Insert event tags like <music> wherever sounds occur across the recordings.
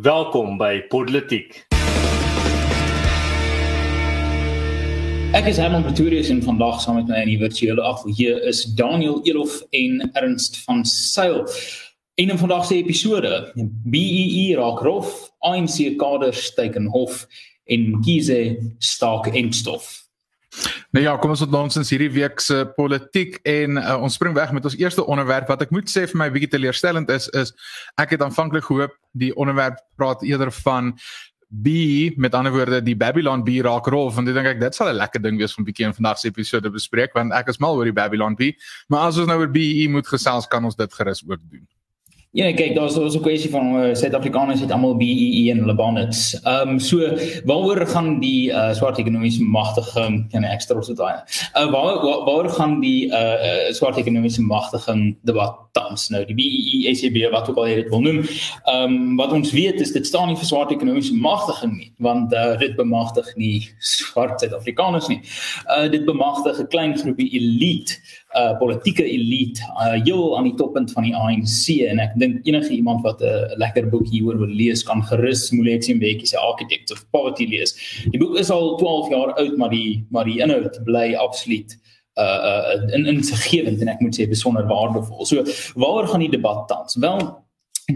Welkom by Politiek. Ek is Herman Pretorius en vandag saam met my in die virtuele ateljee is Daniel Elof en Ernst van Sail. In 'n vandag se episode, BEE e raak rof, ANC kaders teken hof en Kiese staak en stof. Nou ja, kom ons tot ons hierdie week se politiek en uh, ons spring weg met ons eerste onderwerp wat ek moet sê vir my bietjie teleurstellend is is ek het aanvanklik gehoop die onderwerp praat eerder van B met ander woorde die Babylon B raak rol want ek dink ek dit sal 'n lekker ding wees om bietjie in vandag se episode bespreek want ek is mal oor die Babylon B maar as ons nou oor BE moet gesels kan ons dit gerus ook doen. Ja, kyk, daar's daar's 'n kwessie van uh, Suid-Afrikaners het almal BEE en hulle bonnets. Ehm um, so waaroor gaan die uh, swart ekonomiese magtiging kan ekstra op daai. Uh waar waar, waar gaan die uh, uh swart ekonomiese magtiging debat tans nou die BEE ECB wat ook al jy dit wil noem. Ehm um, wat ons weet is dit staan nie vir swart ekonomiese magtiging nie, want uh, dit bemagtig nie swart Suid-Afrikaners nie. Uh dit bemagtig 'n klein groepie elite uh politieke elite uh heel aan die toppunt van die ANC en ek dink enige iemand wat 'n uh, lekker boek hieroor wil lees kan gerus Moletsi Mbeki se Architects of Poverty lees. Die boek is al 12 jaar oud maar die maar die inhoud bly absoluut uh uh in insiggewend en ek moet sê besonder waardevol. So waaroor gaan die debat tans? Wel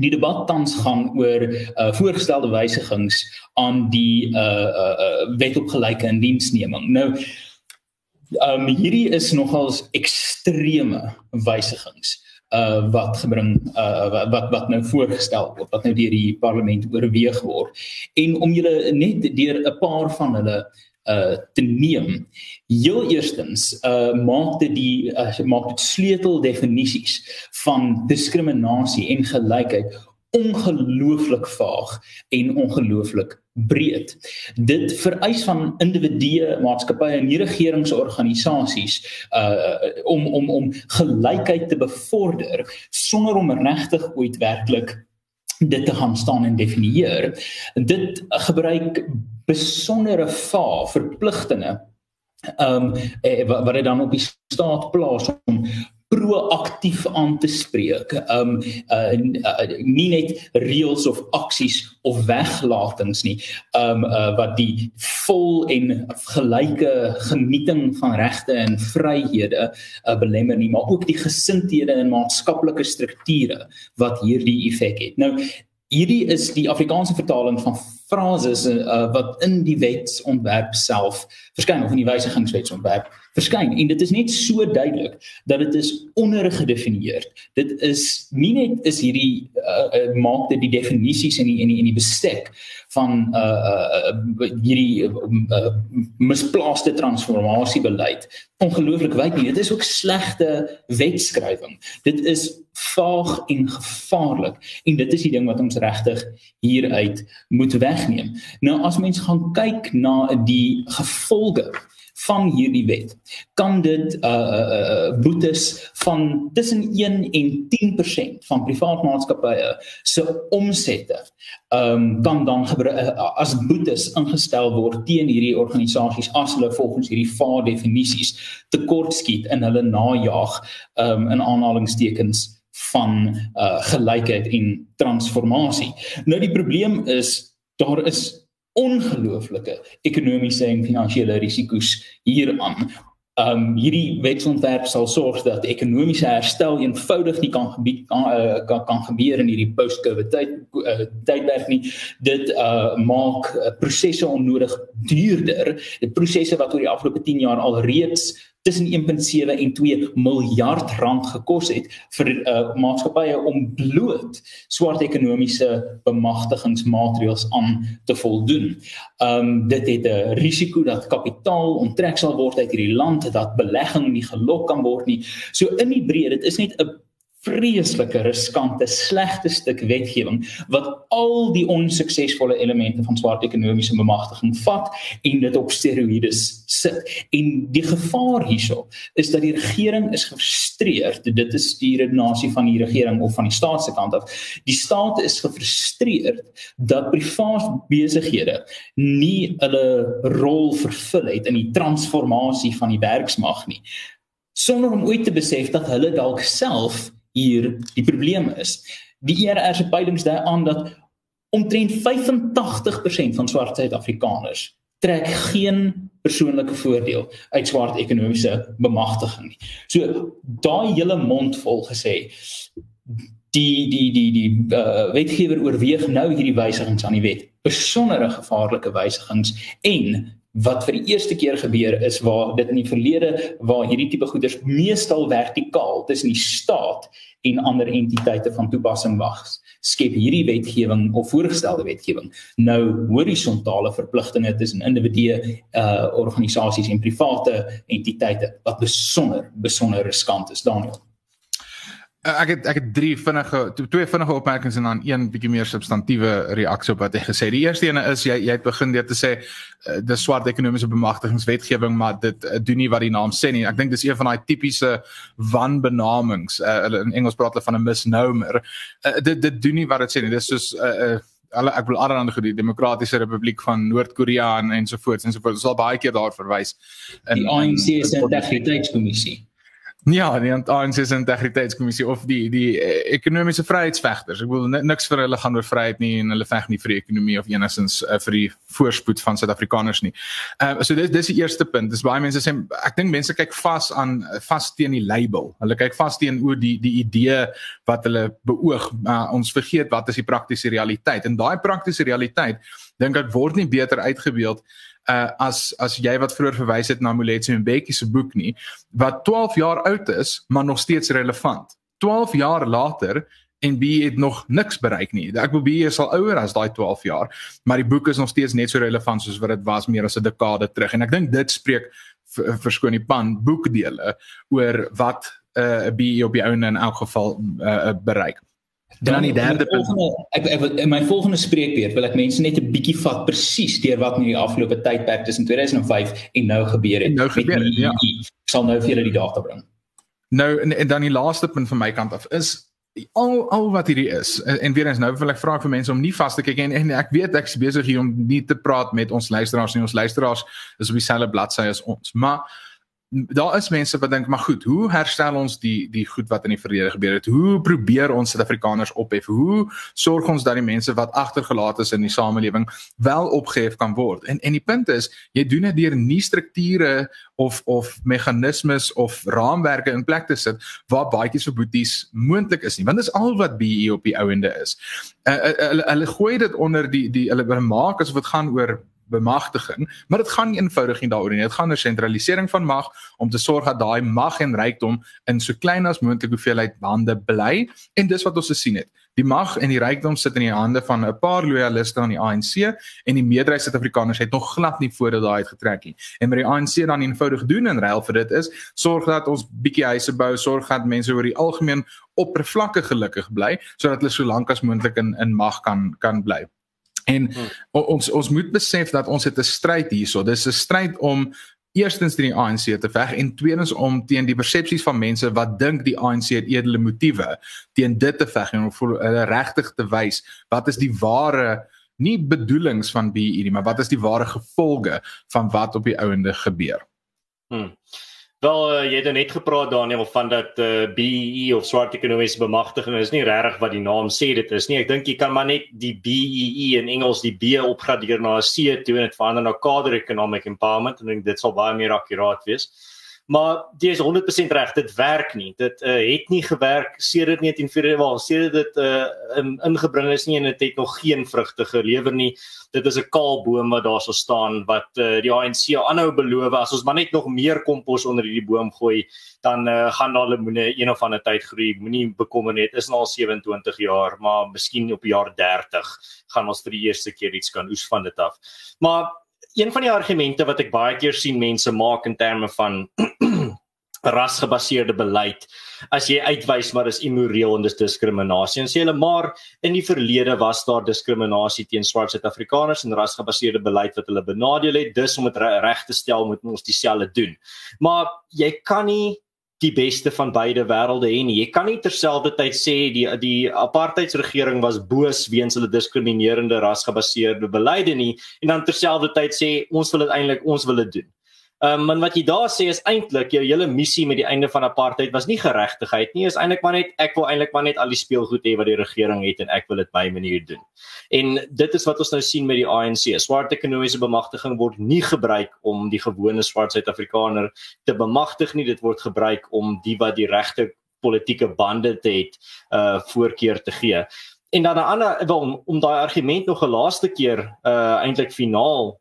die debat tans gaan oor uh voorgestelde wysigings aan die uh uh, uh wet op gelyke indiensneming. Nou um, hierdie is nogals ekstreme wysigings uh wat gebring uh wat wat nou voorgestel word wat nou deur die parlement oorweeg word en om julle net deur 'n paar van hulle uh te neem. Heel eerstens uh maak dit die uh, maak dit sleutel definisies van diskriminasie en gelykheid ongelooflik vaag en ongelooflik breed. Dit vereis van individue, maatskappye en regeringsorganisasies uh om om om gelykheid te bevorder sonder om regtig ooit werklik dit te gaan staan en definieer. Dit gebruik besondere va verpligtinge ehm um, wat dit dan op die staat plaas om proaktief aan te spreek. Um uh, uh nie net reëls of aksies of weglatings nie. Um uh wat die vol en gelyke genieting van regte en vryhede uh, belemmer nie, maar ook die gesindhede en maatskaplike strukture wat hierdie effek het. Nou hierdie is die Afrikaanse vertaling van frases uh, wat in die wetsontwerp self verskyn of in die wysigingswetsontwerp verskyn en dit is net so duidelik dat dit is ondergedefinieer. Dit is nie net is hierdie uh, uh, maak dit die definisies in die in die in die bestek van uh uh hierdie uh, misplaaste transformasiebeleid ongelooflik wyd nie. Dit is ook slegte wetskrywing. Dit is vaag en gevaarlik en dit is die ding wat ons regtig hieruit moet wegneem. Nou as mens gaan kyk na die gevolge van hierdie wet kan dit uh uh, uh boetes van tussen 1 en 10% van privaat maatskappye se omsette um kan dan uh, as boetes ingestel word teen hierdie organisasies as hulle volgens hierdie va definisies tekortskiet in hulle najag um in aanhalingstekens van uh gelykheid en transformasie. Nou die probleem is daar is ongelooflike ekonomiese en finansiële risiko's hieraan. Um hierdie wetsontwerp sal sorg dat ekonomiese herstel eenvoudig nie kan gebied kan, uh, kan kan gebeur in hierdie post-COVID tyd uh, tydperk nie. Dit uh maak uh, prosesse onnodig duurder. Die prosesse wat oor die afgelope 10 jaar al reeds tussen 1.7 en 2 miljard rand gekos het vir uh, maatskappye om bloot swart ekonomiese bemagtigingsmaatreëls aan te voldoen. Um dit het 'n risiko dat kapitaal onttrek sal word uit hierdie land, dat belegging nie gelok kan word nie. So in die breë, dit is net 'n vreeslike riskante slegte stuk wetgewing wat al die onsuksesvolle elemente van swart ekonomiese bemagtiging vat en dit op steroïdes sit. En die gevaar hierso is dat die regering is gefrustreerd. Dit is die redenasie van die regering of van die staat se kant af. Die staat is gefrustreerd dat privaat besighede nie hulle rol vervul het in die transformasie van die werksmag nie sonder om ooit te besef dat hulle dalk self hier die probleem is. Die ERR se peilings dui aan dat omtrent 85% van swart Suid-Afrikaners trek geen persoonlike voordeel uit swart ekonomiese bemagtiging nie. So daai hele mond vol gesê die die die die uh, wetgewer oorweeg nou hierdie wysigings aan die wet, besondere gevaarlike wysigings en wat vir die eerste keer gebeur is waar dit in die verlede waar hierdie tipe goederes meestal vertikaal tussen die staat en ander entiteite van toepassing was skep. Hierdie wetgewing of voorgestelde wetgewing nou horisontale verpligtinge tussen individue uh organisasies en private entiteite wat besonder besonder riskant is Daniel ek het ek het drie vinnige twee vinnige opmerkings en dan een bietjie meer substantiëre reaksie op wat jy gesê het. Die eerste ene is jy jy het begin deur te sê uh, dis swart ekonomiese bemagtigingswetgewing maar dit uh, doen nie wat die naam sê nie. Ek dink dis een van daai tipiese wanbenamings. Uh, in Engels praat hulle van 'n misnomer. Uh, dit dit doen nie wat dit sê nie. Dis soos 'n uh, uh, Alle ek wil allerhande goed die Demokratiese Republiek van Noord-Korea en ensovoorts ensovoorts. Ons sal baie keer daar verwys. In die ANC se integriteitskommissie. Ja, die ANC se integriteitskommissie of die die eh, ekonomiese vryheidsvegters. Ek wil niks vir hulle gaan oor vryheid nie en hulle veg nie vir die ekonomie of enigstens uh, vir die voorspoed van Suid-Afrikaners nie. Uh so dis dis die eerste punt. Dis baie mense sê ek dink mense kyk vas aan vas teen die label. Hulle kyk vas teen oor die die idee wat hulle beoog. Uh, ons vergeet wat is die praktiese realiteit. En daai praktiese realiteit dink ek word nie beter uitgebeeld uh as as jy wat vroeër verwys het na Moletsi en Bekkie se boek nie wat 12 jaar oud is maar nog steeds relevant. 12 jaar later en B het nog niks bereik nie. Ek wil B is al ouer as daai 12 jaar maar die boek is nog steeds net so relevant soos wat dit was meer as 'n dekade terug. En ek dink dit spreek verskoon die pan boekdele oor wat 'n uh, B op die ouene in elk geval uh, bereik Dan, die derde punt. Ek ek in my volgende spreekbeurt wil ek mense net 'n bietjie vat presies deur wat in die afgelope tydperk tussen 2005 en nou gebeur het. Nou gebeur het, ja. Ek sal nou vir julle die data bring. Nou en, en dan die laaste punt van my kant af is al al wat hierdie is en, en weer eens nou wil ek vra vir mense om nie vas te kyk en, en ek weet ek is besig hier om nie te praat met ons luisteraars nie ons luisteraars is op dieselfde bladsy as ons maar daar is mense wat dink maar goed, hoe herstel ons die die goed wat in die verlede gebeur het? Hoe probeer ons Suid-Afrikaners ophef? Hoe sorg ons dat die mense wat agtergelaat is in die samelewing wel opgehef kan word? En en die punt is, jy doen dit deur nie strukture of of meganismes of raamwerke in plek te sit waar baadjies vir boeties moontlik is nie. Want dis al wat BE op die ouende is. Uh, uh, uh, hulle gooi dit onder die die hulle maak asof dit gaan oor bemagtiging, maar dit gaan eenvoudig nie daaroor nie. Dit gaan oor sentralisering van mag om te sorg dat daai mag en rykdom in so klein as moontlik hoeveelheid hande bly en dis wat ons gesien het. Die mag en die rykdom sit in die hande van 'n paar loyaliste aan die ANC en die meerderheid Suid-Afrikaners het nog glad nie voor dit daai uitgetrek nie. En wat die ANC dan eenvoudig doen in ruil vir dit is sorg dat ons bietjie huise bou, sorg dat mense oor die algemeen oppervlakkig gelukkig bly sodat hulle so lank as moontlik in in mag kan kan bly. En hmm. ons ons moet besef dat ons het 'n stryd hierso. Dis 'n stryd om eerstens teen die ANC te veg en tweedens om teen die persepsies van mense wat dink die ANC het edele motiewe teen dit te veg en om hulle regtig te wys wat is die ware nie bedoelings van BE nie, maar wat is die ware gevolge van wat op die ouende gebeur. Hmm. Wel uh, jy het nou net gepraat Daniel van dat uh, eh, BEE of swart ekonomiese bemagtiging is nie regtig wat die naam sê dit is nie. Ek dink jy kan maar net die BEE in Engels die B opgradeer na 'n C toe en dit verander na kader economic empowerment en dit sal baie meer akkuraat wees. Maar jy is 100% reg, dit werk nie. Dit uh, het nie gewerk sedert 1940 wel, sedert dit uh, in, ingebring is nie en dit het nog geen vrugte gelewer nie. Dit is 'n kaal boom wat daar sou staan wat uh, die ANC aanhou beloof as ons maar net nog meer kompos onder hierdie boom gooi, dan uh, gaan daar lemoene een of ander tyd groei. Moenie bekommer nie, dit is nou al 27 jaar, maar miskien op jaar 30 gaan ons vir die eerste keer iets kan oes van dit af. Maar een van die argumente wat ek baie keer sien mense maak in terme van <clears throat> rasgebaseerde beleid as jy uitwys maar is immoreel en dis diskriminasie. En sê hulle maar in die verlede was daar diskriminasie teen swart Suid-Afrikaners en rasgebaseerde beleid wat hulle benadeel het. Dis om dit reg te stel moet ons dieselfde doen. Maar jy kan nie die beste van beide wêrelde hê nie. Jy kan nie terselfdertyd sê die die apartheidsregering was boos weens hulle diskriminerende rasgebaseerde beleide nie en dan terselfdertyd sê ons wil dit eintlik ons wil dit doen. Ehm um, wat jy daar sê is eintlik jou hele missie met die einde van apartheid was nie geregtigheid nie, is eintlik maar net ek wil eintlik maar net al die speelgoed hê wat die regering het en ek wil dit by manier doen. En dit is wat ons nou sien met die ANC. Swart ekonomiese bemagtiging word nie gebruik om die gewone swart Suid-Afrikaner te bemagtig nie, dit word gebruik om die wat die regte politieke bande te het uh voorkeur te gee. En dan 'n ander wel om, om daai argument nog 'n laaste keer uh eintlik finaal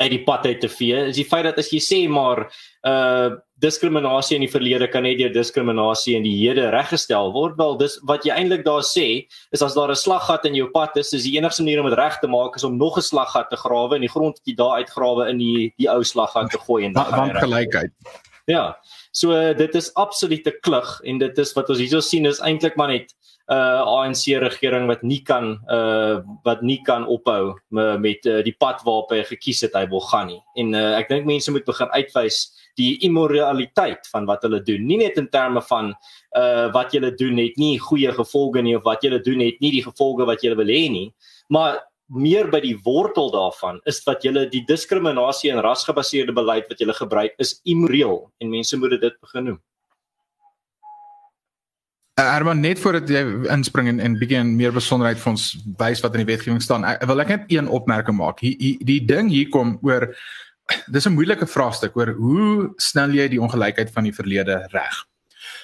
uit die pad uit te vee. Is die feit dat as jy sê maar uh diskriminasie in die verlede kan net deur diskriminasie in die hede reggestel word wel dis wat jy eintlik daar sê is as daar 'n slaggat in jou pad is is die enigste manier om dit reg te maak is om nog 'n slaggat te grawe in die grond wat jy daar uitgrawe in die die ou slaggat te gooi en dan want gelykheid ja so uh, dit is absolute klug en dit is wat ons hierso sien is eintlik maar net uh ANC regering wat nie kan uh wat nie kan ophou met uh, die pad waarop hy gekies het hy wil gaan nie. En uh ek dink mense moet begin uitwys die immoraliteit van wat hulle doen. Nie net in terme van uh wat julle doen het nie goeie gevolge nie of wat julle doen het nie die gevolge wat julle wil hê nie, maar meer by die wortel daarvan is wat julle die diskriminasie en rasgebaseerde beleid wat julle gebruik is immoreel en mense moet dit begin noem. Uh, Herman net voordat jy inspring en en begin meer besonderheid vir ons wys wat in die wetgewing staan. Ek wil ek net een opmerking maak. Hier, hier die ding hier kom oor dis 'n moeilike vraagstuk oor hoe snel jy die ongelykheid van die verlede reg.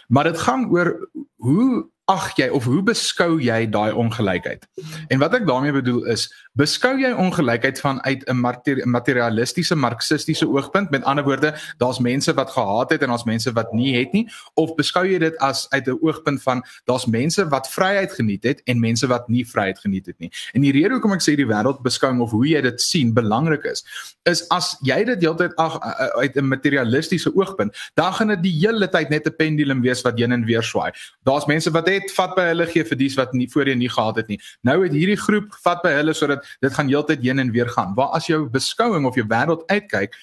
Maar dit gaan oor hoe ag jy of hoe beskou jy daai ongelykheid? En wat ek daarmee bedoel is, beskou jy ongelykheid vanuit 'n materialistiese marxistiese oogpunt? Met ander woorde, daar's mense wat gehaat het en daar's mense wat nie het nie, of beskou jy dit as uit 'n oogpunt van daar's mense wat vryheid geniet het en mense wat nie vryheid geniet het nie? En die rede hoekom ek sê die wêreldbeskouing of hoe jy dit sien belangrik is, is as jy dit heeltyd ag uit 'n materialistiese oogpunt, dan gaan dit die hele tyd net 'n pendulum wees wat heen en weer swaai. Daar's mense wat het vat by hulle gee vir dies wat nie voorheen nie gehad het nie. Nou het hierdie groep vat by hulle sodat dit gaan heeltyd heen en weer gaan. Waar as jou beskouing of jou wêreld uitkyk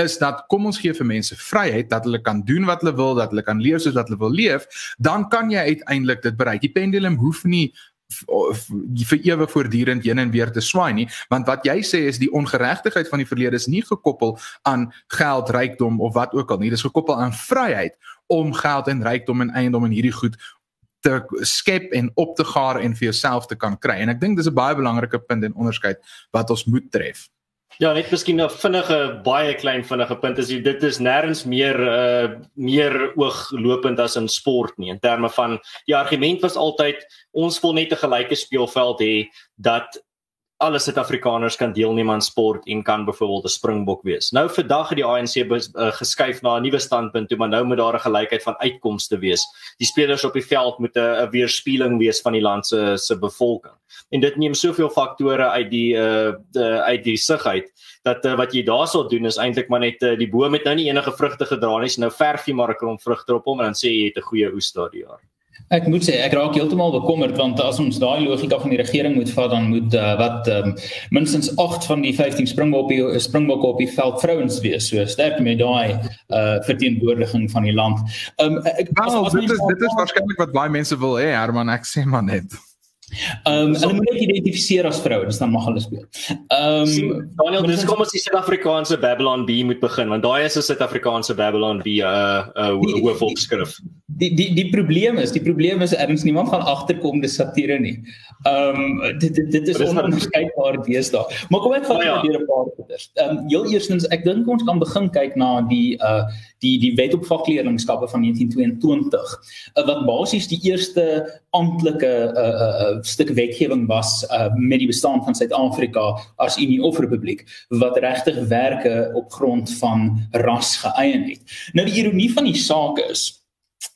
is dat kom ons gee vir mense vryheid dat hulle kan doen wat hulle wil, dat hulle kan leef soos wat hulle wil leef, dan kan jy uiteindelik dit bereik. Die pendulum hoef nie vir ewe voortdurend heen en weer te swaai nie want wat jy sê is die ongeregtigheid van die verlede is nie gekoppel aan geld, rykdom of wat ook al nie dis gekoppel aan vryheid om geld en rykdom en eiendom en hierdie goed te skep en op te gaar en vir jouself te kan kry. En ek dink dis 'n baie belangrike punt en onderskeid wat ons moet tref. Ja, net miskien 'n vinnige baie klein vinnige punt is dit is nêrens meer uh meer ooglopend as in sport nie in terme van die argument was altyd ons wil net 'n gelyke speelveld hê dat alle Suid-Afrikaners kan deelneem aan sport en kan byvoorbeeld 'n springbok wees. Nou vandag het die ANC uh, geskuif na 'n nuwe standpunt toe, maar nou moet daar 'n gelykheid van uitkomste wees. Die spelers op die veld moet 'n weerspieëling wees van die land se se bevolking. En dit neem soveel faktore uit die uh die, uit die sig uit dat uh, wat jy daarso doen is eintlik maar net uh, die boom het nou nie enige vrugte gedra nie, so nou verf jy maar 'n klomp vrugte op hom en dan sê jy het 'n goeie oes daardie jaar. Ek moet sê ek raak heeltemal bekommerd want as ons daai logika van die regering moet vat dan moet uh, wat um, minstens 8 van die 15 springbokke springbokke op die veld vrouens wees. So sterk met daai uh, verteenwoordiging van die land. Um, ek well, as, as dit is dit is waarskynlik wat baie mense wil hê Herman ek sê maar net. Ehm um, hulle moet net identifiseer as vrouens dan mag hulle speel. Ehm um, Daniel, dis kom ons die Suid-Afrikaanse Babylon B moet begin want daai is 'n Suid-Afrikaanse Babylon B 'n uh, 'n uh, hoofopskrif. Die die die probleem is, die probleem is erns niemand gaan agterkom dis satire nie. Ehm um, dit dit dit is ononderskeidbaar deesdae. Maar kom ek gaan oh, ja. weer 'n paar goeders. Ehm um, heel eerstens ek dink ons kan begin kyk na die uh die die wet op vakleerlingskappe van 1922 uh, wat basies die eerste amptelike uh, uh, stuk wetgewing was uh, met die bestaan van Suid-Afrika as Unie of Republiek wat regtig werke op grond van ras geëien het. Nou die ironie van die saak is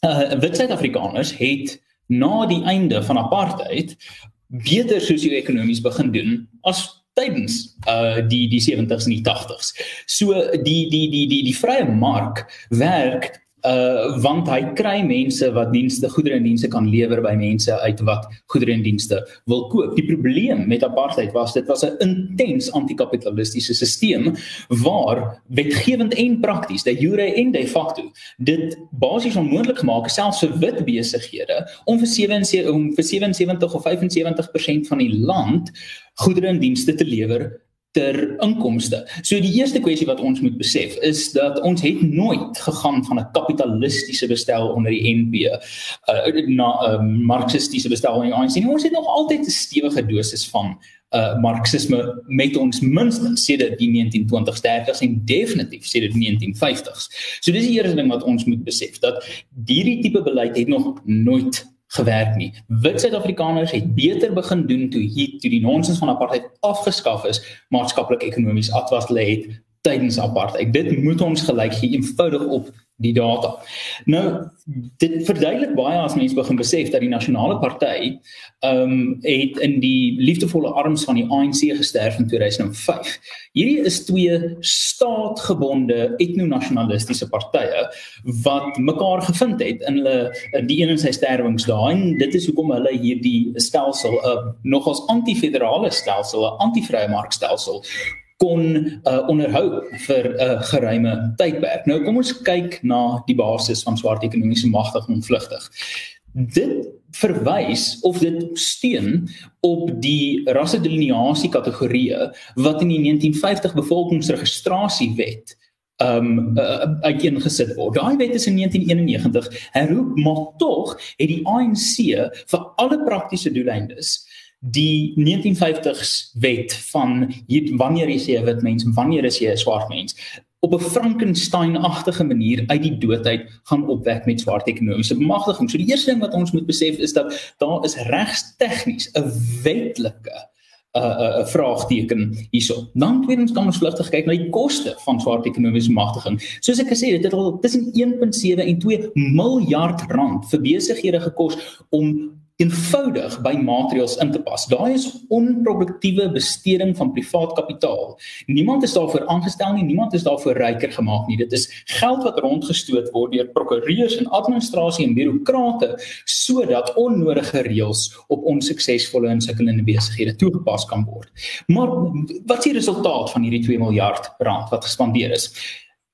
uh, wit Suid-Afrikaners het na die einde van apartheid beter sosio-ekonomies begin doen as tydens uh die die 70s en die 80s. So die die die die die vrye mark werk uh want hy kry mense wat dienste goedere en dienste kan lewer by mense uit wat goedere en dienste wil koop. Die probleem met apartheid was dit was 'n intens anti-kapitalistiese stelsel waar wetgewend en prakties, de jure en de facto, dit basies onmoontlik gemaak selfs vir wit besighede om vir 77 om vir 77 of 75% van die land goedere en dienste te lewer ter inkomste. So die eerste kwessie wat ons moet besef is dat ons het nooit gegaan van 'n kapitalistiese bestel onder die NP uh, na 'n uh, marxistiese bestel onder die ANC. Ons het nog altyd 'n stewige dosis van uh marxisme met ons minstens sedert die 1920s 30s en definitief sedert die 1950s. So dis die eerste ding wat ons moet besef dat hierdie tipe beleid het nog nooit gewerk nie. Wit Suid-Afrikaners het beter begin doen toe hier toe die nonsens van apartheid afgeskaf is, maatskaplik ekonomies atwas lê het tydens apartheid. Dit moet ons gelyk gee eenvoudig op die data. Nou dit verduidelik baie as mense begin besef dat die nasionale party ehm um, het in die liefdevolle arms van die ANC gesterf in 2005. Hierdie is twee staatgebonde etnonasionalistiese partye wat mekaar gevind het in hulle die een in sy sterwingsdae en dit is hoekom hulle hierdie stelsel 'n uh, nogals anti-federale stelsel, 'n anti-vrye markstelsel kon uh, onderhou vir 'n uh, geruime tydperk. Nou kom ons kyk na die basis van swart ekonomiese magtiging vlugtig. Dit verwys of dit steun op die rassedelineasie kategorieë wat in die 1950 bevolkingsregistrasiewet um uh, uiteengesit word. Daai wet is in 1991 herroep, maar tog het die ANC vir alle praktiese doeleindes die 1950s wet van hier, wanneer is jy 'n wit mens en wanneer is jy 'n swart mens op 'n Frankenstein-agtige manier uit die doodheid gaan opwek met swart ekonomiese bemagtiging. So die eerste ding wat ons moet besef is dat daar is regs tegnies 'n wetlike 'n uh, 'n uh, uh, vraagteken hierso. Dan tweedens kan ons vlugtig kyk na die koste van swart ekonomiese bemagtiging. Soos ek gesê het, dit het al tussen 1.7 en 2 miljard rand vir besighede gekos om eenvoudig by maatreëls in te pas. Daai is onproduktiewe besteding van privaat kapitaal. Niemand is daarvoor aangestel nie, niemand is daarvoor ryker gemaak nie. Dit is geld wat rondgestoot word deur prokureurs en administrasie en birokrate sodat onnodige reëls op onsuksesvolle en sukkelende besighede toegepas kan word. Maar wat is die resultaat van hierdie 2 miljard rand wat gespandeer is?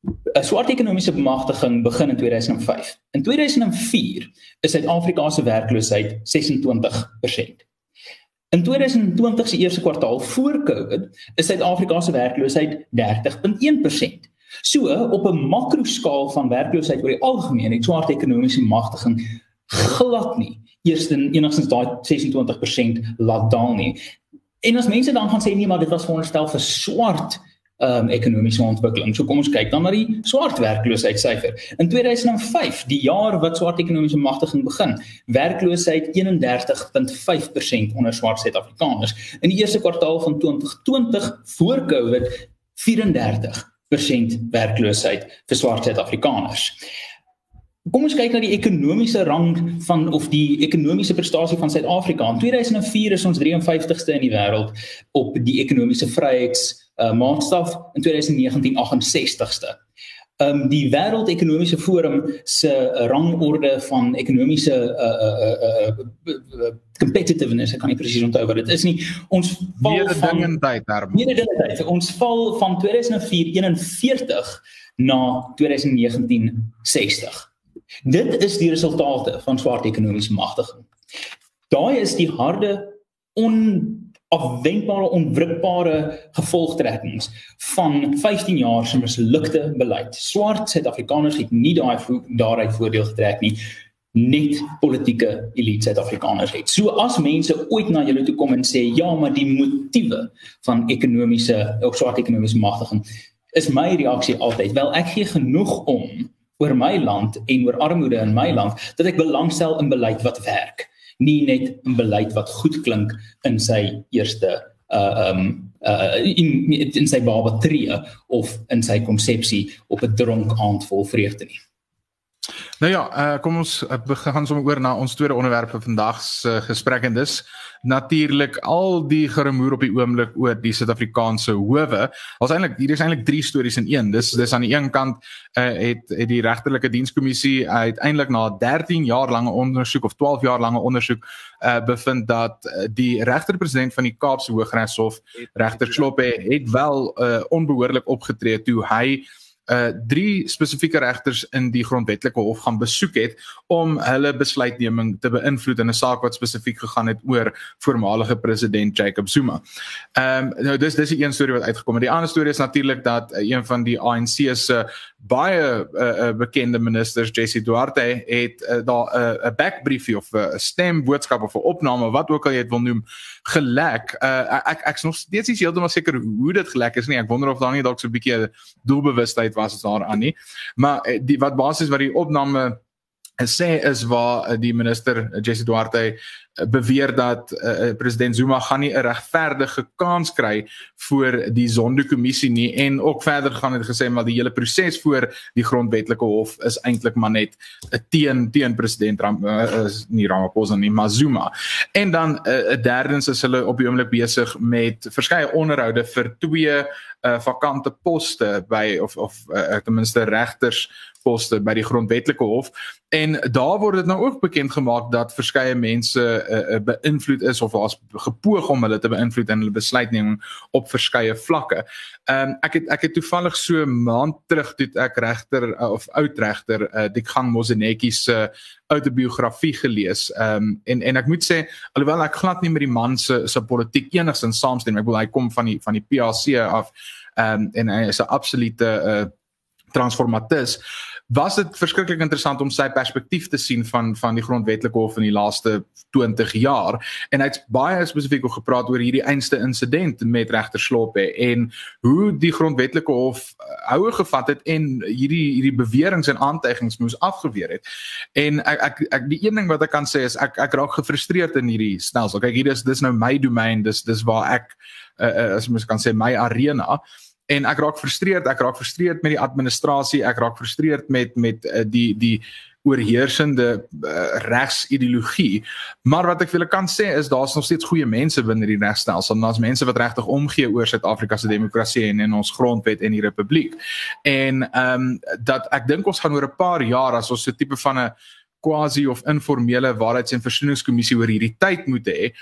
'n swart ekonomiese bemagtiging begin in 2005. In 2004 is Suid-Afrika se werkloosheid 26%. In 2020 se eerste kwartaal voor Covid is Suid-Afrika se werkloosheid 30.1%. So op 'n makroskaal van werkloosheid oor die algemeen het swart ekonomiese bemagtiging glad nie eers in enigstens daai 26% laat daal nie. En as mense dan gaan sê nee maar dit was veronderstel vir swart um, ekonomiese ontwikkeling. So kom ons kyk dan na die swart werkloosheidssyfer. In 2005, die jaar wat swart ekonomiese magtiging begin, werkloosheid 31.5% onder swart Suid-Afrikaners. In die eerste kwartaal van 2020 voor Covid 34% werkloosheid vir swart Suid-Afrikaners. Kom ons kyk na die ekonomiese rang van of die ekonomiese prestasie van Suid-Afrika. In 2004 is ons 53ste in die wêreld op die ekonomiese vryheids uh, maatstaf in 2019 68ste. Um die Wêreldekonomiese Forum se uh, rangorde van ekonomiese uh uh uh, uh competitiveness, ek kan nie presies onthou wat dit is nie. Ons val van tyd daarmee. Mededingendheid. Ons val van 2004 41 na 2019 60. Dit is die resultate van swart ekonomiese magtiging. Daai is die harde on afwendbare onwrikbare gevolgtrekkings van 15 jaar se mislukte beleid. Swart Suid-Afrikaners het nie daai daaruit voordeel getrek nie net politieke elite Suid-Afrikaners het. So as mense ooit na julle toe kom en sê ja, maar die motiewe van ekonomiese of swart ekonomiese magtiging is my reaksie altyd wel ek gee genoeg om oor my land en oor armoede in my land dat ek belangstel in beleid wat werk nie net 'n beleid wat goed klink in sy eerste uh um uh in in sy baba tree of in sy konsepsie op 'n dronk aand vol vreugde nie. Nou ja, uh, kom ons uh, begin sommer oor na ons tweede onderwerp vir vandag se uh, gesprek en dis natuurlik al die geremoer op die oomblik oor die Suid-Afrikaanse howe. Ons eintlik hier is eintlik drie stories in een. Dis dis aan die een kant uh, het het die regterlike dienskommissie uiteindelik na 13 jaar lange ondersoek of 12 jaar lange ondersoek uh, bevind dat uh, die regterpresident van die Kaapse Hooggeregshof regter Sloppe het wel uh, onbehoorlik opgetree toe hy uh drie spesifieke regters in die grondwetlike hof gaan besoek het om hulle besluitneming te beïnvloed in 'n saak wat spesifiek gegaan het oor voormalige president Jacob Zuma. Ehm um, nou dis dis die een storie wat uitgekom het. Die ander storie is natuurlik dat uh, een van die ANC se baie uh, uh, bekende ministers JC Duarte het uh, daar 'n uh, backbriefie of 'n uh, stemboodskap of 'n opname wat ook al jy dit wil noem gelek. Uh, ek ek's nog steeds nie heeltemal seker hoe dit gelek is nie. Ek wonder of daar nie dalk so 'n bietjie doelbewustheid was daaraan nie. Maar die wat basies wat die opname sê is waar die minister Jesse Duarte beweer dat uh, president Zuma gaan nie 'n regverdige kans kry voor die Zondo-kommissie nie en ook verder gaan het gesê maar die hele proses voor die grondwetlike hof is eintlik maar net 'n teen teen president Ram uh, is nie Ramaphosa nie maar Zuma. En dan 'n uh, derdens is hulle op die oomblik besig met verskeie onderhoude vir twee uh, vakante poste by of of uh, ten minste regters poste by die grondwetlike hof en daar word dit nou ook bekend gemaak dat verskeie mense uh, beïnvloed is of as gepoog om hulle te beïnvloed in hulle besluitneming op verskeie vlakke. Ehm um, ek het ek het toevallig so maand terug toe ek regter uh, of oud regter uh, Dikgang Mosenetjie se uh, autobiografie gelees. Ehm um, en en ek moet sê alhoewel ek glad nie met die man se se politiek enigsins saamstem, ek bedoel hy kom van die van die PAC af ehm um, en hy is 'n absolute uh, transformatis was dit verskriklik interessant om sy perspektief te sien van van die grondwetlike hof in die laaste 20 jaar. En hy het baie spesifiek ook gepraat oor hierdie einste insident met regter Sloppe en hoe die grondwetlike hof eh, houe gevat het en hierdie hierdie beweringe en aantuigings moes afgeweer het. En ek ek, ek die een ding wat ek kan sê is ek ek raak gefrustreerd in hierdie stelsel. Kyk hier is dis nou my domein dis dis waar ek uh, as mens kan sê my arena en ek raak frustreerd ek raak frustreerd met die administrasie ek raak frustreerd met met uh, die die oorheersende uh, regsideologie. Maar wat ek vir julle kan sê is daar's nog steeds goeie mense binne die regstelsel daar's mense wat regtig omgee oor Suid-Afrika se demokrasie en en ons grondwet en die republiek. En ehm um, dat ek dink ons gaan oor 'n paar jaar as ons so 'n tipe van 'n quasi of informele waarheids- en versoeningskommissie oor hierdie tyd moet hê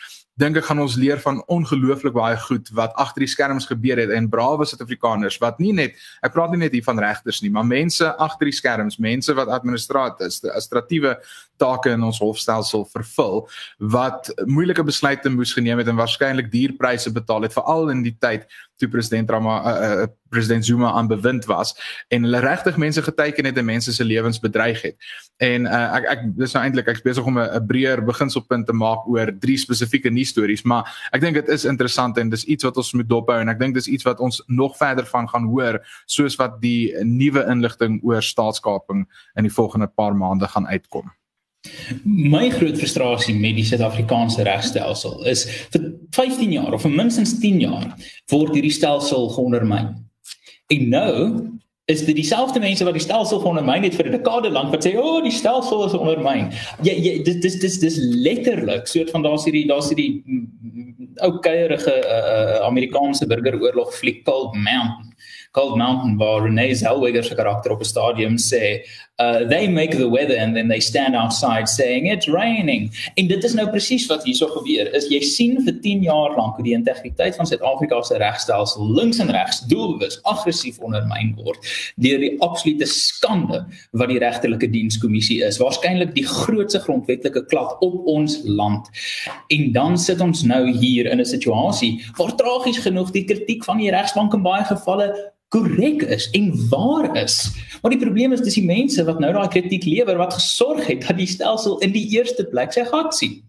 dink ek gaan ons leer van ongelooflik baie goed wat agter die skerms gebeur het en brawe Suid-Afrikaners wat nie net ek praat nie net hier van regters nie, maar mense agter die skerms, mense wat administratiewe take in ons hofstelsel vervul wat moeilike besluite moes geneem het en waarskynlik duur pryse betaal het veral in die tyd toe president Rama uh, uh, president Zuma aan bewind was en hulle regtig mense geteken het en mense se lewens bedreig het. En uh, ek ek dis nou eintlik ek's besig om 'n breër beginselpunt te maak oor drie spesifieke nuus stories, maar ek dink dit is interessant en dis iets wat ons moet dophou en ek dink dis iets wat ons nog verder van gaan hoor soos wat die nuwe inligting oor staatskaping in die volgende paar maande gaan uitkom. My groot frustrasie met die Suid-Afrikaanse regstelsel is vir 15 jaar of vir minstens 10 jaar word hierdie stelsel geondermyn. En nou is dit dieselfde mense wat die stelsel ondermyn het vir 'n dekade lank wat sê o, oh, die stelsel is ondermyn. Ja, ja dis dis dis dis letterlik soort van daar's hierdie daar's hierdie mm, ou kuierige uh, uh, Amerikaanse burgeroorlog fliek Cold Mountain. Cold Mountain waar Renee Zellweger se karakter op 'n stadium sê, uh they make the weather and then they stand outside saying it's raining. En dit is nou presies wat hierso gebeur. Is jy sien vir 10 jaar lank hoe die integriteit van Suid-Afrika se regstelsel links en regs doelbewus aggressief ondermyn word deur die absolute skande wat die regterlike dienskommissie is. Waarskynlik die grootste grondwetlike klad op ons land. En dan sit ons nou hier in 'n situasie waar tragies genoeg die kritiek van die regsbank in baie gevalle korrek is en waar is. Maar die probleem is dis die mense wat nou daai kritiek lewer wat gesorg het dat die stelsel in die eerste plek sy gat sien.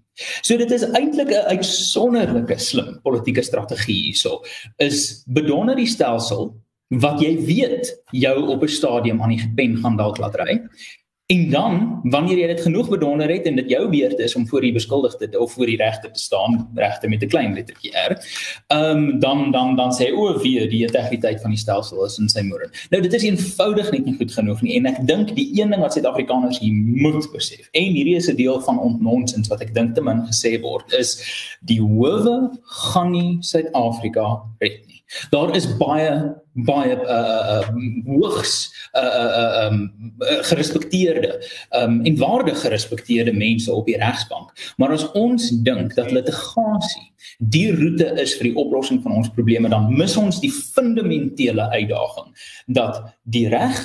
So dit is eintlik 'n uitsonderlike slim politieke strategie hierso. Is bedonder die stelsel wat jy weet jou op 'n stadium aan die pen gaan dalk laat ry En dan wanneer jy dit genoeg bedonder het en dit jou beurt is om voor die beskuldigde of voor die regter te staan, regter met 'n klein lettertjie R, ehm um, dan dan dan sê o, wie die integriteit van die stelsel is in sy moeder. Nou dit is eenvoudig net nie goed genoeg nie en ek dink die een ding wat Suid-Afrikaners hier moet besef en hierdie is 'n deel van ontnonsens wat ek dink te min gesê word is die howe gaan nie Suid-Afrika red nie. Daar is baie baie uh uh hoogs uh uh um gerespekteerde um en waardig gerespekteerde mense op die regsbank. Maar as ons dink dat litigasie die roete is vir die oplossing van ons probleme, dan mis ons die fundamentele uitdaging dat die reg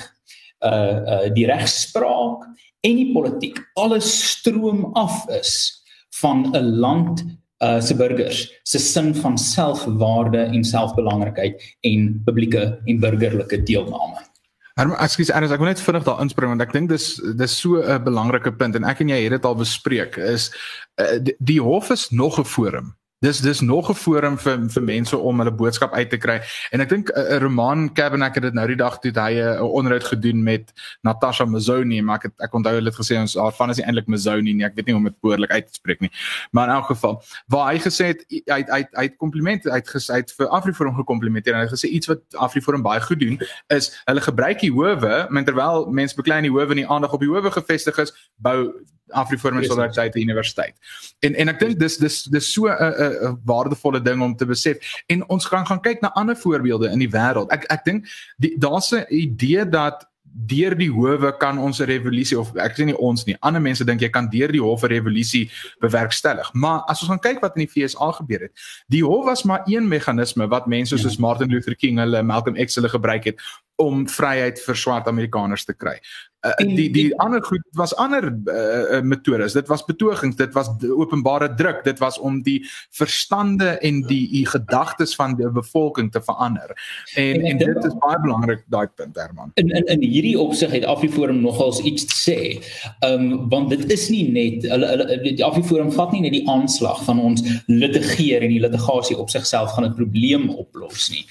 uh uh die regspraak en die politiek alles stroom af is van 'n land uh se burgers se sin van selfwaarde en selfbelangrikheid en publieke en burgerlike deelname. Maar ekskuus Ernst, ek wil net vinnig daar inspring want ek dink dis dis so 'n belangrike punt en ek en jy het dit al bespreek is uh, die, die hof is nog 'n forum dis dis nog 'n forum vir vir mense om hulle boodskap uit te kry. En ek dink uh, Roman Cabernet het dit nou die dag toe hy 'n uh, onderhoud gedoen met Natasha Mazzoni, maar ek het, ek onthou hulle het gesê ons haar van is nie eintlik Mazzoni nie. Ek weet nie hoe om dit behoorlik uit te spreek nie. Maar in elk geval, waar hy gesê het hy hy hy het komplimente uit vir Afriforum gekomplimenteer en hy het gesê iets wat Afriforum baie goed doen is hulle gebruik die howe, terwyl mense beklei in die howe en die aandag op die howe gevestig is, bou Afriforum Solidariteit Universiteit. En en ek dink dis dis dis so 'n 'n 'n waardevolle ding om te besef. En ons gaan gaan kyk na ander voorbeelde in die wêreld. Ek ek dink daar's 'n idee dat deur die howe kan ons 'n revolusie of ek sê nie ons nie, ander mense dink jy kan deur die hof 'n revolusie bewerkstellig. Maar as ons gaan kyk wat in die FSA gebeur het, die hof was maar een meganisme wat mense soos ja. Martin Luther King hulle Malcolm X hulle gebruik het om vryheid vir swart Amerikaners te kry. Uh, die die ander goed was ander uh, metodes. Dit was betogings, dit was openbare druk, dit was om die verstande en die, die gedagtes van die bevolking te verander. En en, en dit is baie belangrik daai punt Herman. In in in hierdie opsig het Afriforum nogals iets te sê. Ehm um, want dit is nie net hulle hulle die Afriforum vat nie net die aanslag van ons litigeer en die litigasie op sigself gaan 'n probleem oplos nie.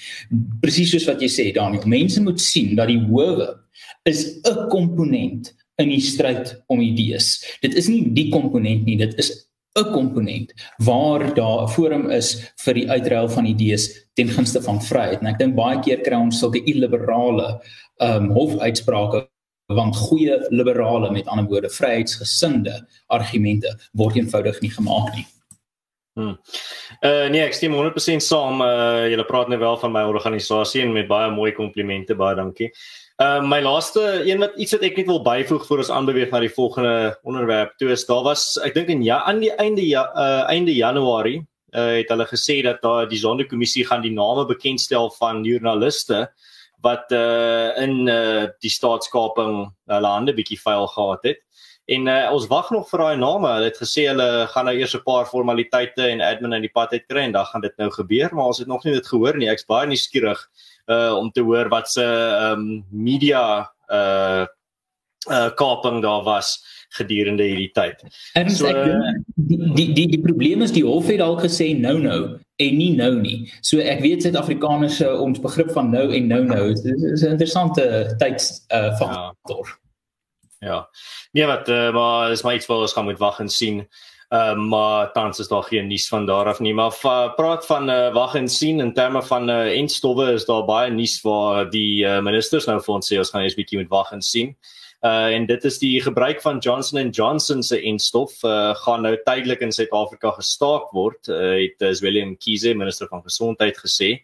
Presies soos wat jy sê Daniel, mense moet sien dat die howe is 'n komponent in die stryd om idees. Dit is nie die komponent nie, dit is 'n komponent waar daar 'n forum is vir die uitruil van idees ten gunste van vryheid. En ek dink baie keer kry ons sulke illiberale ehm um, hofuitsprake want goeie liberale met ander woorde vryheidsgesinde argumente word eenvoudig nie gemaak nie. Hmm. Uh nee, ek stem 100% saam. Uh jy praat net wel van my organisasie en met baie mooi komplimente, baie dankie. Uh my laaste een wat iets wat ek net wil byvoeg voor ons aanbeweeg na die volgende onderwerp. Toe is daar was ek dink in ja aan die einde ja uh einde Januarie uh het hulle gesê dat daar die sondekommissie gaan die name bekendstel van joernaliste wat uh in uh die staatskaping hulle hande bietjie vuil gehad het. En uh, ons wag nog vir daai name. Hulle het gesê hulle gaan nou eers 'n paar formaliteite en admin in die pad uitkry en dan gaan dit nou gebeur, maar ons het nog nie dit gehoor nie. Ek's baie nuuskierig uh om te hoor wat se um, media uh uh kaping daar was gedurende hierdie tyd. En so ek die die die die probleem is die hof het al gesê nou nou en nie nou nie. So ek weet Suid-Afrikaners se ons begrip van nou en nou nou is, is 'n interessante tyds uh faktor. Ja. ja. Nee wat uh, maar is maar iets wat ons gaan moet wag en sien. Uh, maar tans is daar geen nuus van daar af nie, maar uh, praat van uh, wag en sien in terme van uh, enstowwe is daar baie nuus waar die uh, ministers nou vir ons sê ons gaan eers bietjie met wag en sien. Uh en dit is die gebruik van Johnson & Johnson se enstof uh gaan nou tydelik in Suid-Afrika gestaak word, uh, het Willem Kiese, minister van gesondheid gesê.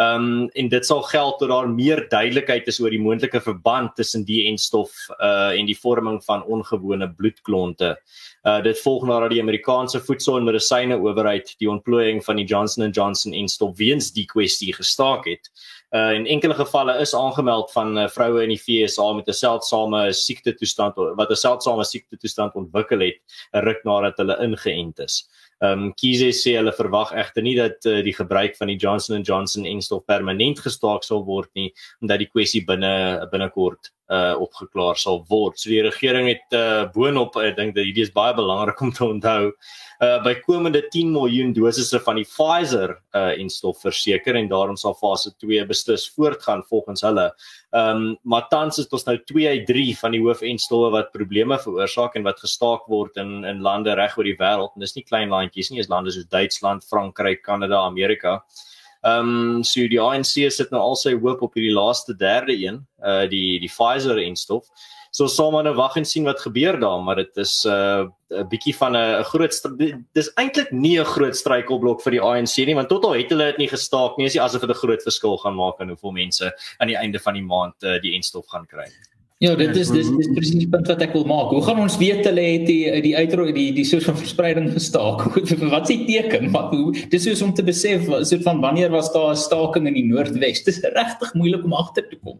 Ehm um, en dit sal geld tot daar meer duidelikheid is oor die moontlike verband tussen die enstof uh en die vorming van ongewone bloedklonte. Uh dit volg nadat die Amerikaanse Voedsel en Medisyne Owerheid die ontplooiing van die Johnson & Johnson enstof weens die kwestie gestaak het. Uh in enkele gevalle is aangemeld van uh, vroue in die FSA met 'n seldsame siekte toestand wat 'n seldsame siekte toestand ontwikkel het ruk nadat hulle ingeënt is. Ehm um, Kiese sê hulle verwag egter nie dat uh, die gebruik van die Johnson & Johnson enstof permanent gestaak sal word nie omdat die kwessie binne binnekort uh opgeklaar sal word. So die regering het uh boonop ek dink dat hierdie is baie belangrik om te onthou uh bykomende 10 miljoen dosisse van die Pfizer uh enstof verseker en daarom sal fase 2 beslis voortgaan volgens hulle. Ehm um, maar tans is ons nou 2 uit 3 van die hoofenstowwe wat probleme veroorsaak en wat gestaak word in in lande reg oor die wêreld en dis nie klein landjies nie, dis lande soos Duitsland, Frankryk, Kanada, Amerika. Ehm um, so die ANC sit nou al sy hoop op hierdie laaste derde een, uh die die Pfizer enstof. So ons sal maar nou wag en sien wat gebeur daar, maar dit is 'n uh, bietjie van 'n groot dis eintlik nie 'n groot struikelblok vir die ANC nie, want tot al het hulle dit nie gestaak nie, is dit asof dit 'n groot verskil gaan maak in hoeveel mense aan die einde van die maand uh, die enstof gaan kry. Ja, dit is dis dis presies die punt wat ek wil maak. Hoe gaan ons weet hulle het die die uitro die die soort van verspreiding gestaak? <laughs> wat is die teken? Wat hoe dis soos om te besef soort van wanneer was daar 'n staking in die Noordwes? Dis regtig moeilik om agter te kom.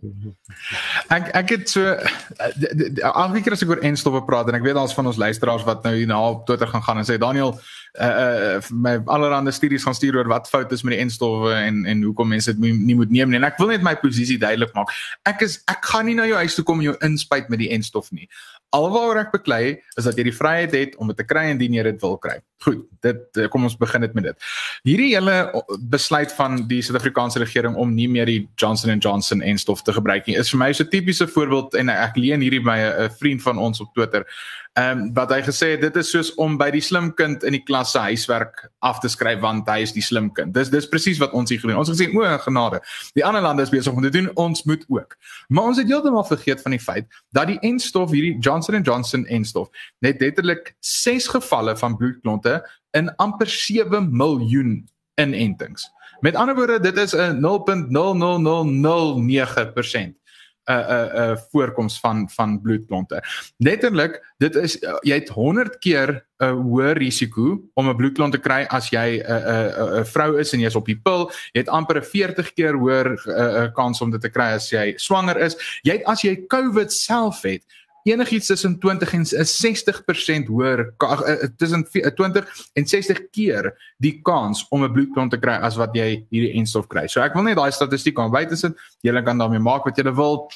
Ek ek het so elke keer as ek oor enstowwe praat en ek weet daar's van ons luisteraars wat nou hier na op Twitter gaan gaan en sê Daniel uh uh my allerhande studies gaan stuur oor wat fout is met die enstowwe en en hoekom mense dit nie moet neem nie. En ek wil net my posisie duidelik maak. Ek is ek gaan nie na jou huis toe kom en jou inspuit met die enstof nie. Alwaaroor ek beklei is dat jy die vryheid het om dit te kry indien jy dit wil kry. Goed, dit eh, kom ons begin dit met dit. Hierdie hele besluit van die Suid-Afrikaanse regering om nie meer die Johnson & Johnson enstof te gebruik nie is vir my so 'n tipiese voorbeeld en ek leen hierdie by 'n vriend van ons op Twitter. Ehm um, wat hy gesê het dit is soos om by die slim kind in die klas se huiswerk af te skryf want hy is die slim kind. Dis dis presies wat ons hier gedoen. Ons gesê o, genade. Die ander lande is besig om dit te doen, ons moet ook. Maar ons het heeltemal vergeet van die feit dat die enstof hierdie Johnson & Johnson enstof net letterlik 6 gevalle van bloedklonte in amper 7 miljoen inentings. Met ander woorde, dit is 'n 0.00009% 'n 'n 'n voorkoms van van bloedklonte. Letterlik, dit is jy het 100 keer 'n hoër risiko om 'n bloedklont te kry as jy 'n 'n 'n vrou is en jy's op die pil. Jy het amper 'n 40 keer hoër 'n kans om dit te kry as jy swanger is. Jy het as jy COVID self het, enigiets tussen 20 en 60% hoër tussen 20 en 60 keer die kans om 'n bloedklont te kry as wat jy hierdie enstof kry. So ek wil net daai statistiek aan buite sit. Julle kan daarmee maak wat julle wil.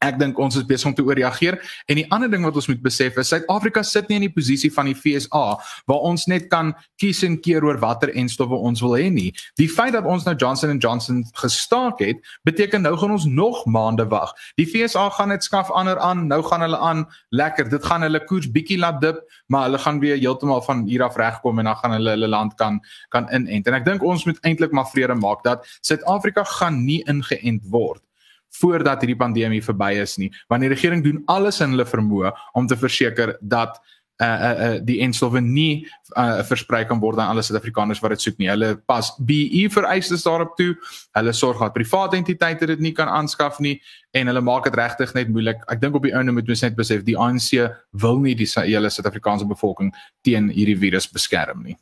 Ek dink ons is besig om te ooreageer en die ander ding wat ons moet besef is Suid-Afrika sit nie in die posisie van die FSA waar ons net kan kies en keer oor watter enstowwe ons wil hê nie. Die feit dat ons nou Johnson & Johnson gestaak het, beteken nou gaan ons nog maande wag. Die FSA gaan net skaf ander aan, nou gaan hulle aan, lekker, dit gaan hulle koers bietjie laat dip, maar hulle gaan weer heeltemal van hier af regkom en dan gaan hulle hulle land kan kan inent. En ek dink ons moet eintlik maar vrede maak dat Suid-Afrika gaan nie ingeënt word voordat hierdie pandemie verby is nie. Want die regering doen alles in hulle vermoë om te verseker dat uh uh, die enstowwe nie uh versprei kan word aan alle Suid-Afrikaners wat dit soek nie. Hulle pas BE vereistes daarop toe. Hulle sorg dat private entiteite dit nie kan aanskaf nie en hulle maak dit regtig net moeilik. Ek dink op die einde moet ons net besef die ANC wil nie die hele Suid-Afrikaanse bevolking teen hierdie virus beskerm nie.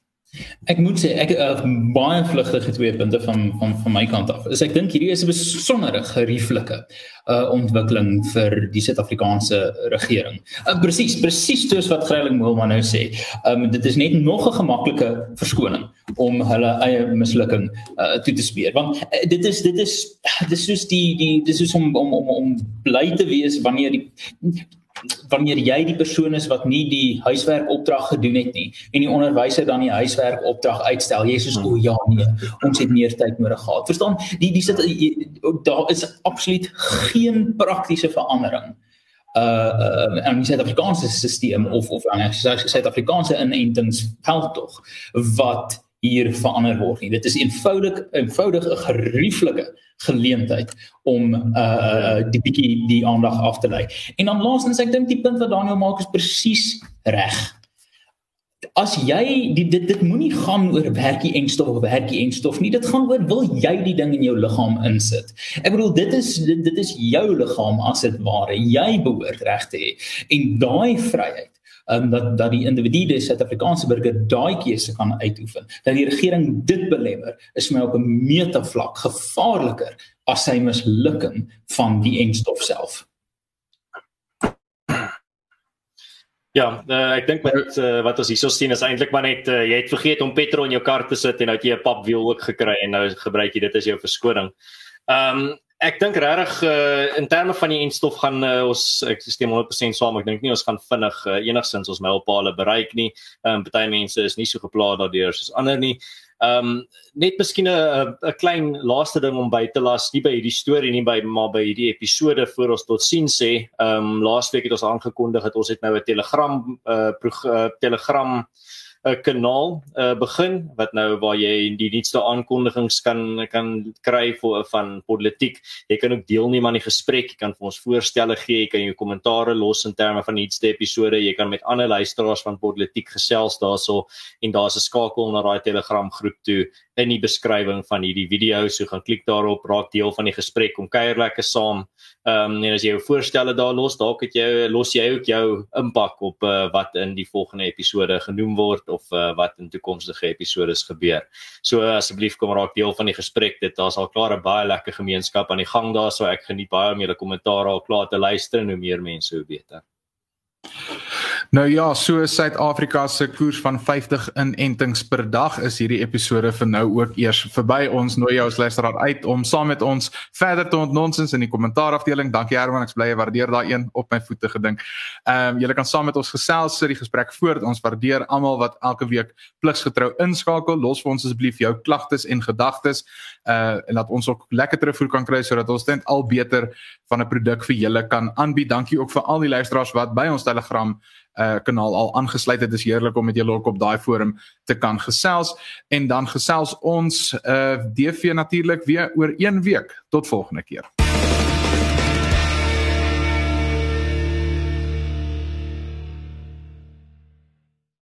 Ek moet sê ek uh, baie vlugtige twee punte van van van my kant af. Is ek dink hierdie is 'n besondere gerieflike uh ontwikkeling vir die Suid-Afrikaanse regering. Uh, presies, presies soos wat Greiling Moelman nou sê. Um dit is net nog 'n gemaklike verskoning om hulle eie mislukking uh toe te speer. Want uh, dit is dit is dit is soos die die dis is om om om om bly te wees wanneer die wanneer jy die persoon is wat nie die huiswerk opdrag gedoen het nie en die onderwyser dan die huiswerk opdrag uitstel jy sê o ja nee ons het meer tyd nodig gehad. Verstaan? Die die sit daar is absoluut geen praktiese verandering uh uh in die Suid-Afrikaanse stelsel of of aan die Suid-Afrikaanse inentingsveld tog wat hier verander word nie dit is eenvoudig eenvoudig 'n gerieflike geleentheid om uh, uh die bietjie die aandag af te lei. En dan laastens ek dink die punt wat Daniel maak is presies reg. As jy die, dit dit moenie gaan oor werkie enstof of werkie enstof nie. Dit gaan oor wil jy die ding in jou liggaam insit. Ek bedoel dit is dit, dit is jou liggaam as dit ware. Jy behoort reg te hê. En daai vryheid um, dat dat die individu die Suid-Afrikaanse burger daai keuse kan uitoefen. Dat die regering dit belemmer is my op 'n metavlak gevaarliker as sy mislukking van die enstof self. Ja, uh, ek dink met uh, wat ons hierso sien is eintlik maar net uh, jy het vergeet om petrol in jou kar te sit en nou het jy 'n papwiel ook gekry en nou gebruik jy dit as jou verskoning. Ehm um, Ek dink regtig uh, in terme van die enstof gaan uh, ons ek stem 100% saam. Ek dink nie ons gaan vinnig uh, enigstens ons mylpaale bereik nie. Ehm um, party mense is nie so geplaas daardeur soos ander nie. Ehm um, net miskien 'n 'n klein laaste ding om by te las, nie by hierdie storie nie, by maar by hierdie episode voor ons tot sien sê. Ehm um, laasweek het ons aangekondig dat ons het nou 'n Telegram uh, uh Telegram 'n kanaal uh, begin wat nou waar jy die nuutste aankondigings kan kan kry vir van politiek. Jy kan ook deelneem aan die gesprek, jy kan vir ons voorstelle gee, jy kan jou kommentare los in terme van nuutste episode, jy kan met ander luisteraars van politiek gesels daarso en daar's 'n skakel na daai Telegram groep toe in die beskrywing van hierdie video. So gaan klik daarop, raak deel van die gesprek, kom kuier lekker saam. Ehm um, en as jy jou voorstelle daar los, dalk het jy los jy ook jou impak op uh, wat in die volgende episode genoem word of uh, wat in toekomstige episode gebeur. So uh, asseblief kom raak deel van die gesprek. Dit daar's al klaar 'n baie lekker gemeenskap aan die gang daar, so ek geniet baie om julle kommentaare al klaar te luister en hoe meer mense hoe beter. Nou ja, so Suid-Afrika se koers van 50 inentings per dag is hierdie episode vir nou ook eers verby. Ons nooi jou as luisteraar uit om saam met ons verder te ontnonsens in die kommentaarafdeling. Dankie Herman, ek bly waardeer daai een op my voete gedink. Ehm um, julle kan saam met ons gesels vir die gesprek voort. Ons waardeer almal wat elke week pliksgetrou inskakel. Los vir ons asseblief jou klagtes en gedagtes uh en laat ons ook lekker terugvoer kan kry sodat ons net al beter van 'n produk vir julle kan aanbied. Dankie ook vir al die luisteraars wat by ons Telegram uh kanaal al aangesluit het. Dit is heerlik om met julle ook op daai forum te kan gesels en dan gesels ons uh DV natuurlik weer oor 1 week. Tot volgende keer.